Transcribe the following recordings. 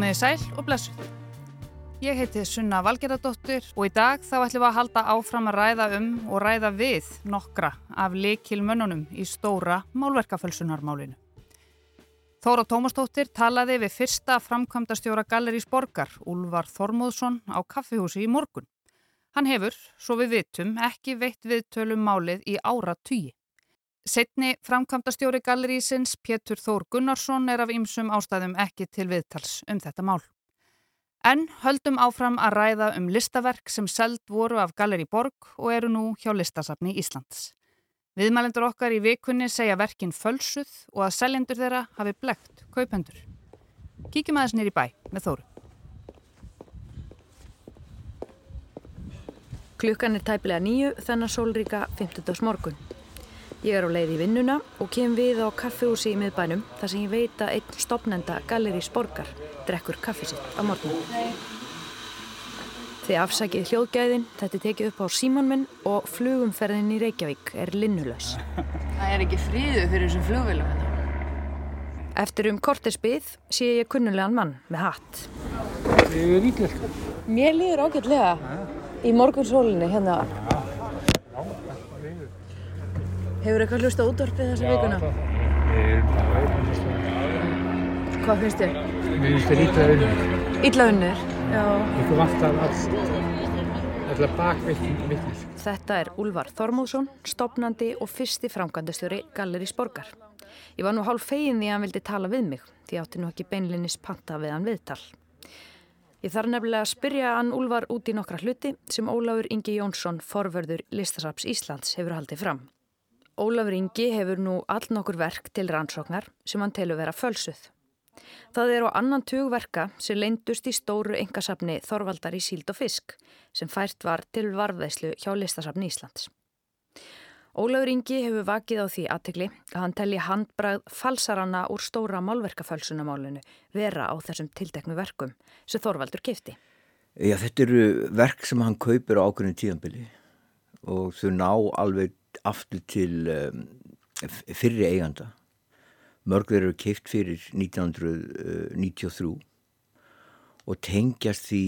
Komiði sæl og blessuð. Ég heiti Sunna Valgerðardóttir og í dag þá ætlum við að halda áfram að ræða um og ræða við nokkra af likilmönnunum í stóra málverkafölsunarmálinu. Þóra Tómastóttir talaði við fyrsta framkvæmdastjóra Gallerís Borgar, Úlvar Þormóðsson, á kaffihúsi í morgun. Hann hefur, svo við vitum, ekki veitt viðtölum málið í ára tugi. Setni framkvæmdastjóri Gallerísins, Pétur Þór Gunnarsson, er af ýmsum ástæðum ekki til viðtals um þetta mál. En höldum áfram að ræða um listaverk sem seld voru af Galleri Borg og eru nú hjá listasafni Íslands. Viðmælendur okkar í vikunni segja verkin fölsuð og að seljendur þeirra hafi blegt kaupendur. Kíkjum aðeins nýri bæ með Þóru. Klukkan er tæplega nýju þennan sólríka 50. morgun. Ég er á leið í vinnuna og kem við á kaffehúsi í miðbænum þar sem ég veit að einn stopnenda Galleri Sporgar drekkur kaffisitt á morgunum. Þið afsækið hljóðgæðin, þetta er tekið upp á símanminn og flugumferðin í Reykjavík er linnulös. Það er ekki fríðu fyrir þessum flugvelum þetta. Hérna. Eftir um kortespið sé ég kunnulegan mann með hatt. Ég er ítlið. Mér líður ágætlega í morgunsólinni hérna. Hefur eitthvað hlusta útvarpið þessa vikuna? Hvað finnst þér? Mér finnst þér ítla unnur. Ítla unnur? Já. Eitthvað vantar alls, allar bakvittnis. Þetta er Úlvar Þormóðsson, stopnandi og fyrsti framkvæmdastjóri Gallerís Borgar. Ég var nú hálf fegin því að hann vildi tala við mig, því átti nú ekki beinlinnis panta við hann viðtal. Ég þarf nefnilega að spyrja hann Úlvar út í nokkra hluti sem Ólafur Ingi Jónsson, forverður Listasaps Íslands, hefur haldið fram. Ólafur Ingi hefur nú all nokkur verk til rannsóknar sem hann telur vera fölsuð. Það er á annan tugverka sem leindust í stóru engasafni Þorvaldar í síld og fisk sem fært var til varðveislu hjá listasafni Íslands. Ólafur Ingi hefur vakið á því aðtegli að hann telli handbrað falsaranna úr stóra málverkafölsunamálinu vera á þessum tilteknu verkum sem Þorvaldur kifti. Já, þetta eru verk sem hann kaupir á ákveðinu tíanbili og þau ná alveg aftur til um, fyrri eiganda. Mörgur eru keift fyrir 1993 og tengjast því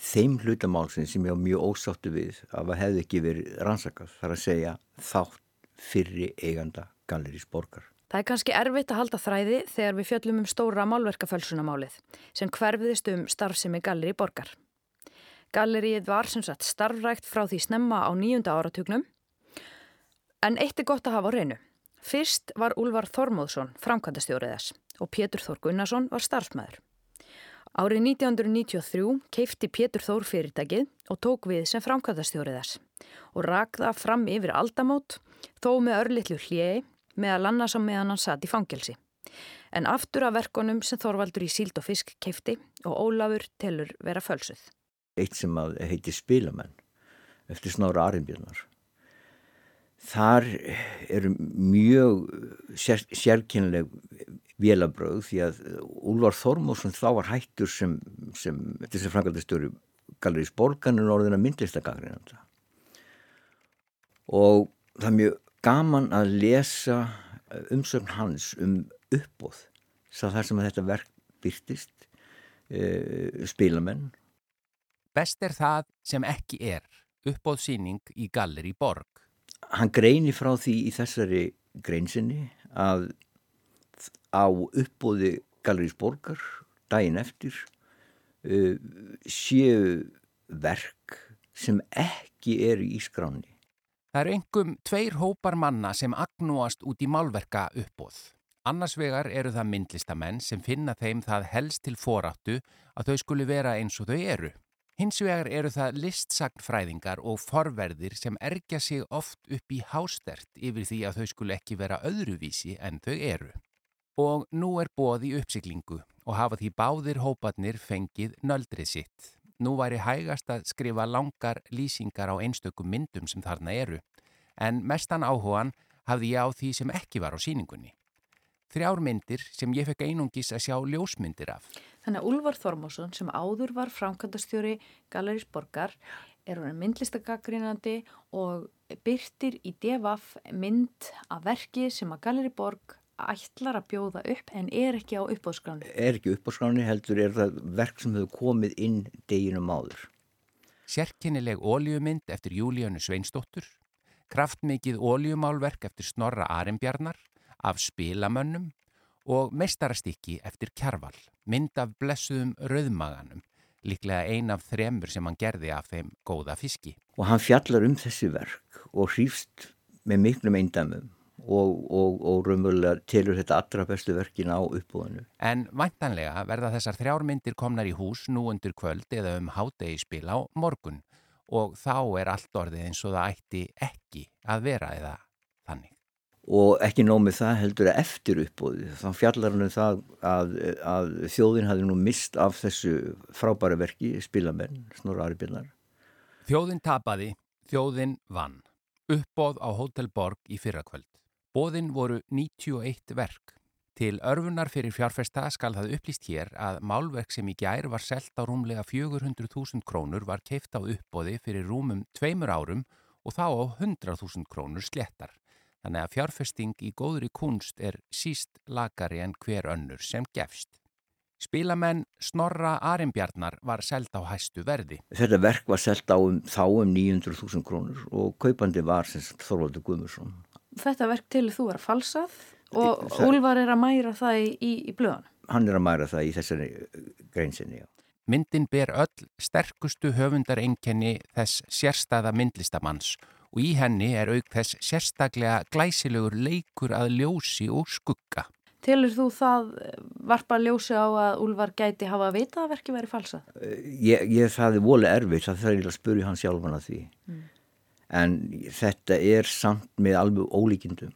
þeim hlutamálsinn sem ég á mjög ósáttu við að það hefði ekki verið rannsakað. Það er að segja þátt fyrri eiganda Gallerís Borgar. Það er kannski erfitt að halda þræði þegar við fjöllum um stóra málverkafölsunamálið sem hverfiðist um starfsemi Galleri Borgar. Gallerið var sem sagt starfrækt frá því snemma á nýjunda áratugnum En eitt er gott að hafa á reynu. Fyrst var Úlvar Þormóðsson framkvæmdastjóriðas og Pétur Þór Gunnarsson var starfsmæður. Árið 1993 keifti Pétur Þór fyrirtækið og tók við sem framkvæmdastjóriðas og rakða fram yfir aldamót þó með örlittlu hljegi með að lanna sem meðan hann satt í fangelsi. En aftur af verkonum sem Þorvaldur í síld og fisk keifti og Ólafur telur vera fölsuð. Eitt sem heiti Spilamenn eftir snára Arimbjörnar þar eru mjög sér, sérkynleg vélabröð því að Úlvar Þormósson þá var hættur sem, sem þessi frangaldarstöru Gallerís Borgan er orðin að myndlistagagrina og það er mjög gaman að lesa umsögn hans um uppbóð sá þar sem þetta verk byrtist e, spilamenn. Best er það sem ekki er uppbóðsýning í Galleri Borg hann greini frá því í þessari greinsinni að á uppbóði Gallerís Borgar daginn eftir uh, séu verk sem ekki eru í skráni. Það eru engum tveir hópar manna sem agnúast út í málverka uppbóð. Annars vegar eru það myndlistamenn sem finna þeim það helst til foráttu að þau skuli vera eins og þau eru. Hins vegar eru það listsagnfræðingar og forverðir sem ergja sig oft upp í hástert yfir því að þau skulu ekki vera öðruvísi en þau eru. Og nú er bóð í uppsiklingu og hafa því báðir hópatnir fengið nöldrið sitt. Nú væri hægast að skrifa langar lýsingar á einstökum myndum sem þarna eru, en mestan áhugan hafði ég á því sem ekki var á síningunni. Þrjár myndir sem ég fekk einungis að sjá ljósmyndir af. Þannig að Úlvar Þormásson sem áður var framkvæmdastjóri Gallerís Borgar er hann myndlistagagrínandi og byrtir í devaf mynd af verki sem að Galleri Borg ætlar að bjóða upp en er ekki á uppáðskráni. Er ekki uppáðskráni heldur er það verk sem hefur komið inn deginum áður. Sérkennileg óljumynd eftir Júlíönu Sveinsdóttur, kraftmikið óljumálverk eftir Snorra Arimbjarnar, af spilamönnum og meistarastykki eftir Kjarval, mynd af blessuðum rauðmaganum, líklega ein af þremur sem hann gerði af þeim góða fiski. Og hann fjallar um þessi verk og hrýfst með miklum eindamum og, og, og raunverulega telur þetta allra bestu verkin á uppbúðinu. En væntanlega verða þessar þrjármyndir komnar í hús nú undir kvöld eða um hátegispil á morgun og þá er allt orðið eins og það ætti ekki að vera eða þannig. Og ekki nómið það heldur að eftir uppbúðið. Þá fjallar hann um það að, að þjóðin hafi nú mist af þessu frábæra verki, spilamenn, Snorra Aribirnar. Þjóðin tapaði, þjóðin vann. Uppbóð á Hotel Borg í fyrrakvöld. Bóðin voru 91 verk. Til örfunar fyrir fjárfesta skal það upplýst hér að málverk sem í gær var selt á rúmlega 400.000 krónur var keift á uppbóði fyrir rúmum tveimur árum og þá á 100.000 krónur slettar. Þannig að fjárfesting í góðri kunst er síst lagari en hver önnur sem gefst. Spílamenn Snorra Arimbjarnar var selt á hæstu verði. Þetta verk var selt á um, þá um 900.000 krónur og kaupandi var Þorvaldur Guðmursson þetta verk til þú er falsað og það, Úlvar er að mæra það í, í, í blöðan. Hann er að mæra það í þessari uh, greinsinni, já. Myndin ber öll sterkustu höfundarengjani þess sérstæða myndlistamanns og í henni er auk þess sérstaklega glæsilegur leikur að ljósi og skugga. Tilur þú það varpa ljósi á að Úlvar gæti hafa að vita að verki verið falsað? Uh, ég, ég það er volið erfitt, það þarf ég að spurja hann sjálfan að því. Mm en þetta er samt með alveg ólíkindum.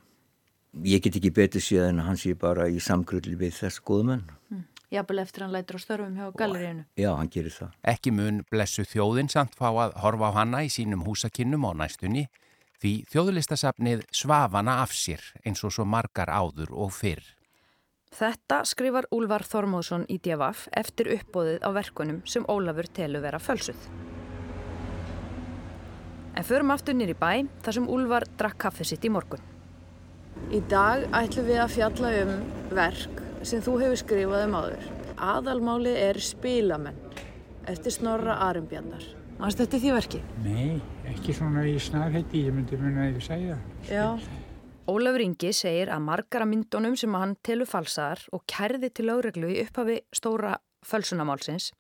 Ég get ekki betið séð en hann sé bara í samkrulli við þess góðumenn. Mm. Jafnvel eftir hann lætur á störfum hjá gallerínu. Já, hann gerir það. Ekki mun blessu þjóðin samt fá að horfa á hanna í sínum húsakinnum á næstunni því þjóðlistasafnið svafana af sér eins og svo margar áður og fyrr. Þetta skrifar Úlvar Þormóðsson í Djavaf eftir uppbóðið á verkunum sem Ólafur telur vera fölsuð. En förum aftur nýri bæ þar sem Úlvar drakk kaffe sitt í morgun. Í dag ætlum við að fjalla um verk sem þú hefur skrifað um áður. Aðalmálið er Spílamenn eftir Snorra Arimbjarnar. Mást þetta því verki? Nei, ekki svona í snarheiti, ég myndi muna að ég segja. Já. Ólafur Ingi segir að margara myndunum sem hann telur falsaðar og kærði til áreglu í upphafi stóra fölsunamálsins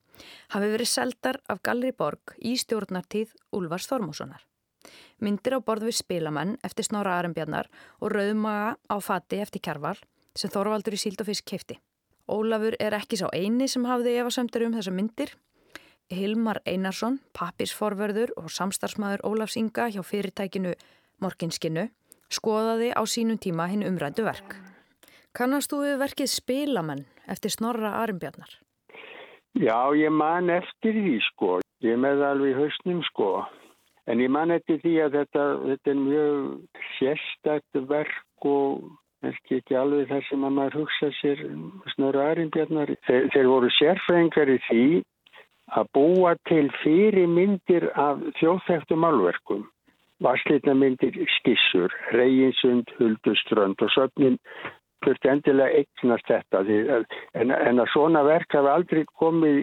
hafi verið seldar af Galri Borg í stjórnartíð Úlfars Þormóssonar. Myndir á borð við spilamenn eftir Snára Arembjarnar og rauðmaga á fati eftir Kjærval sem Þorvaldur í síld og fisk keifti. Ólafur er ekki sá eini sem hafði efasömdur um þessa myndir. Hilmar Einarsson, pappisforverður og samstarfsmæður Ólafs Inga hjá fyrirtækinu Morkinskinu skoðaði á sínum tíma hinn umrættu verk. Kannast þú við verkið Spilamenn eftir Snorra Arembjarnar? Já, ég man eftir því sko. Ég með alveg í hausnum sko. En ég man eftir því að þetta, þetta er mjög sérstætt verk og ekki ekki alveg þar sem að maður hugsa sér snurra aðrimbjarnar. Þeir, þeir voru sérfrængar í því að búa til fyrirmyndir af þjóðþægtum alverkum. Varslitna myndir skissur, Reynsund, Hulduströnd og söfnin þurfti endilega eignast þetta en, en að svona verk hafi aldrei komið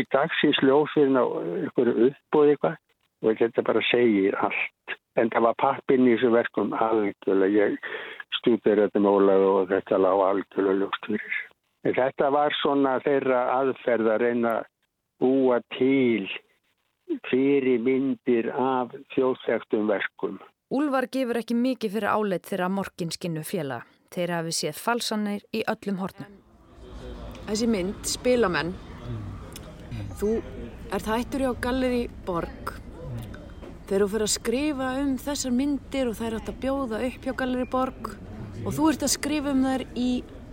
í dagsins ljósirinn á einhverju uppbúð eitthvað og þetta bara segir allt en það var pappinn í þessu verkum algjörlega, ég stúpir þetta mólaðu og þetta lág algjörlega ljóst fyrir en þetta var svona þeirra aðferð að reyna búa til fyrir myndir af þjóðþægtum verkum Úlvar gefur ekki mikið fyrir áleitt þeirra morginskinnu félaga Þeir hafi séð falsanir í öllum hornum. Þessi mynd, Spilamenn, þú ert hættur í á Galleri Borg. Þeir eru fyrir að skrifa um þessar myndir og það er hægt að bjóða upp hjá Galleri Borg og þú ert að skrifa um þær í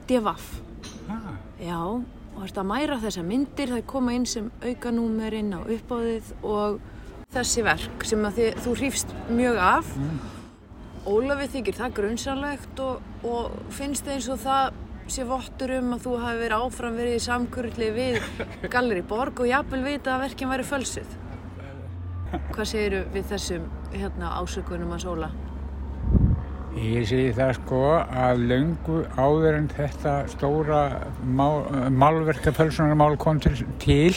Devaf. Já, og ert að mæra þessar myndir, það er koma inn sem aukanúmerinn á uppáðið og þessi verk sem þið, þú hrýfst mjög af. Mm. Ólafið þykir það grunnsanlegt og, og finnst það eins og það sé vottur um að þú hafi verið áfram verið í samkurli við Galleri Borg og jafnvel vita að verkinn væri fölsuð. Hvað segiru við þessum hérna, ásökunum að sóla? Ég segi það sko að löngu áður en þetta stóra málverkafölsunarmál kom til, til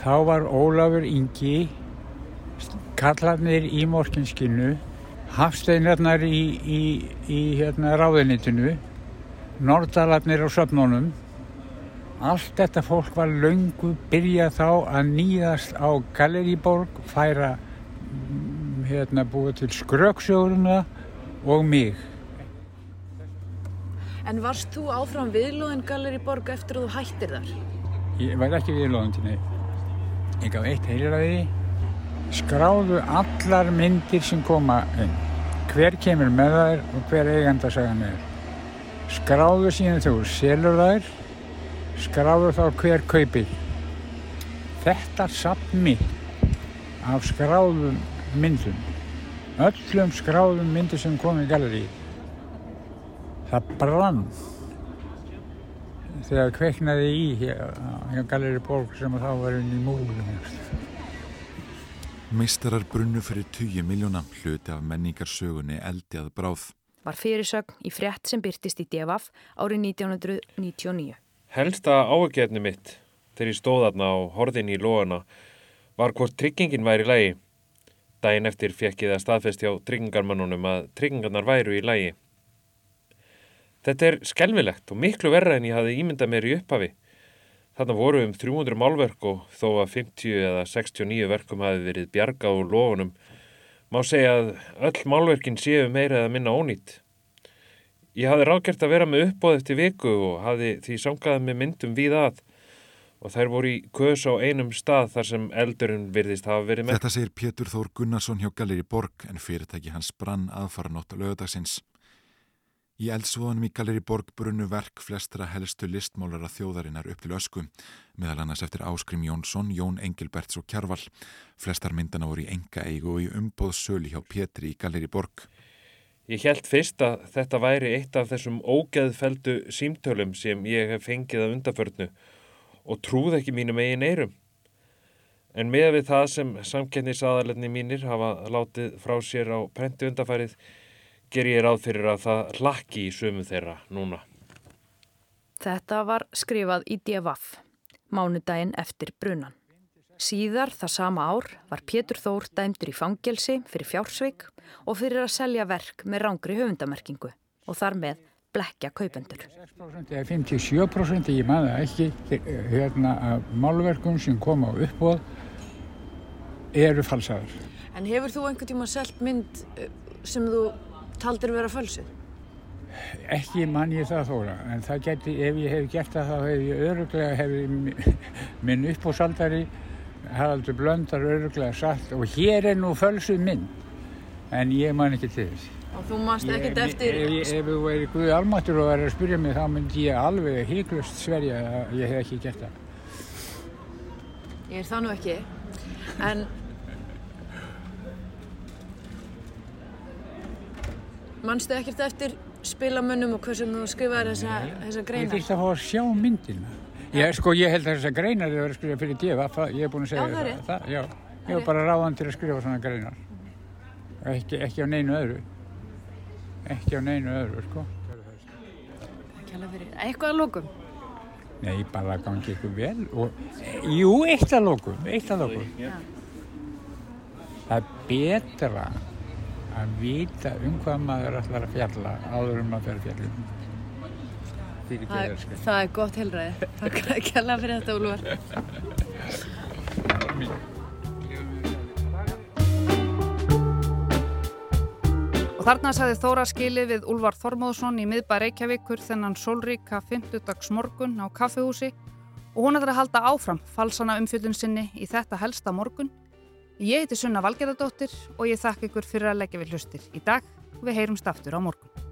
þá var Ólafur Ingi kallarnir í morginskinu hafsteinarnar í, í, í hérna, ráðinitinu nordalarnir á söfnunum allt þetta fólk var löngu byrjað þá að nýðast á Galeriborg færa hérna búið til skröksjóðurna og mig. En varst þú áfram viðlóðin Galeriborg eftir að þú hættir þar? Ég var ekki viðlóðin til neitt. Ég gaf eitt heilræði skráðu allar myndir sem koma inn. Hver kemur með þær og hver eigandasagan er. Skráðu síðan þú selur þær skráðu þá hver kaupir þetta sapni af skráðum myndum öllum skráðum myndir sem kom í galleri það brann þegar kveiknaði í hér, galleri borg sem þá var inn í múlum Meistarar brunnu fyrir 20 miljóna hluti af menningarsögunni eldi að bráð. Var fyrirsögn í frétt sem byrtist í DFF árið 1999. Helsta áhugjefni mitt þegar ég stóð aðna á horðin í lóana var hvort tryggingin væri í lægi. Dæin eftir fekk ég það staðfest hjá tryggingarmannunum að tryggingarnar væru í lægi. Þetta er skelvilegt og miklu verra en ég hafi ímyndað mér í upphafi. Þarna voru um 300 málverk og þó að 50 eða 69 verkum hafi verið bjarga úr lofunum má segja að öll málverkin séu meira eða minna ónýtt. Ég hafi rákert að vera með uppbóð eftir viku og hafi því sangaði með myndum við að og þær voru í kös á einum stað þar sem eldurinn virðist hafa verið með. Þetta segir Pétur Þór Gunnarsson hjá Galeri Borg en fyrirtæki hans brann aðfara nótt á lögadagsins. Í eldsvoðanum í Galeri Borg brunnu verk flestra helstu listmálara þjóðarinnar upp til ösku, meðal annars eftir Áskrim Jónsson, Jón Engilberts og Kjarval. Flestar myndana voru í enga eigu og í umbóðsölu hjá Pétri í Galeri Borg. Ég held fyrst að þetta væri eitt af þessum ógeðfeldu símtölum sem ég hef fengið að undaförnu og trúð ekki mínum eigin eirum. En með við það sem samkennisaðalenni mínir hafa látið frá sér á prenti undafærið ger ég ráð fyrir að það hlakki í sömu þeirra núna. Þetta var skrifað í DFF, mánudaginn eftir brunan. Síðar það sama ár var Pétur Þór dæmdur í fangelsi fyrir fjársveik og fyrir að selja verk með rángri höfundamerkingu og þar með blekja kaupendur. 6% eða 57% ég maður ekki hérna að málverkum sem koma á uppbóð eru falsaður. En hefur þú einhvern tíma selgt mynd eh, sem þú taldir vera fölsuð? Ekki mann ég það þóra, en það geti, ef ég hef gert það þá hef ég öruglega, hef minn uppbúsaldari, Haraldur Blöndar öruglega sagt og hér er nú fölsuð minn, en ég man ekki til þess. Og þú mannst ekkert eftir... Ef, ef, ef þú væri Guði almatur og væri að spyrja mig þá myndi ég alveg híklust sverja að ég hef ekki gert það. Ég er það nú ekki, en Mannstu ekkert eftir spilamönnum og hversum þú skrifaði þessa, þessa greinar? Ég þýtti að fá að sjá myndina. Ég, sko, ég held að þessa greinar er að skrifa fyrir DFF, ég hef búin að segja já, það. það. Já, ég hef bara ráðan til að skrifa svona greinar. Ekki, ekki á neinu öðru. Ekki á neinu öðru, sko. Eitthvað að lókum? Nei, bara gangi ykkur vel. Og, jú, eitt að lókum, eitt að lókum. Það er betra að vita um hvað maður ætlar að fjalla áður um að fyrir fjallum. Það, það er gott helræði. Takk ekki alveg fyrir þetta, Úlvar. Og þarna sagði Þóra skilið við Úlvar Þormóðsson í miðbæ Reykjavíkur þennan sólríka 50 dags morgun á kaffehúsi og hún ætlar að halda áfram falsana umfjöldun sinni í þetta helsta morgun Ég heiti Sunna Valgerðardóttir og ég þakka ykkur fyrir að leggja við hlustir í dag og við heyrumst aftur á morgun.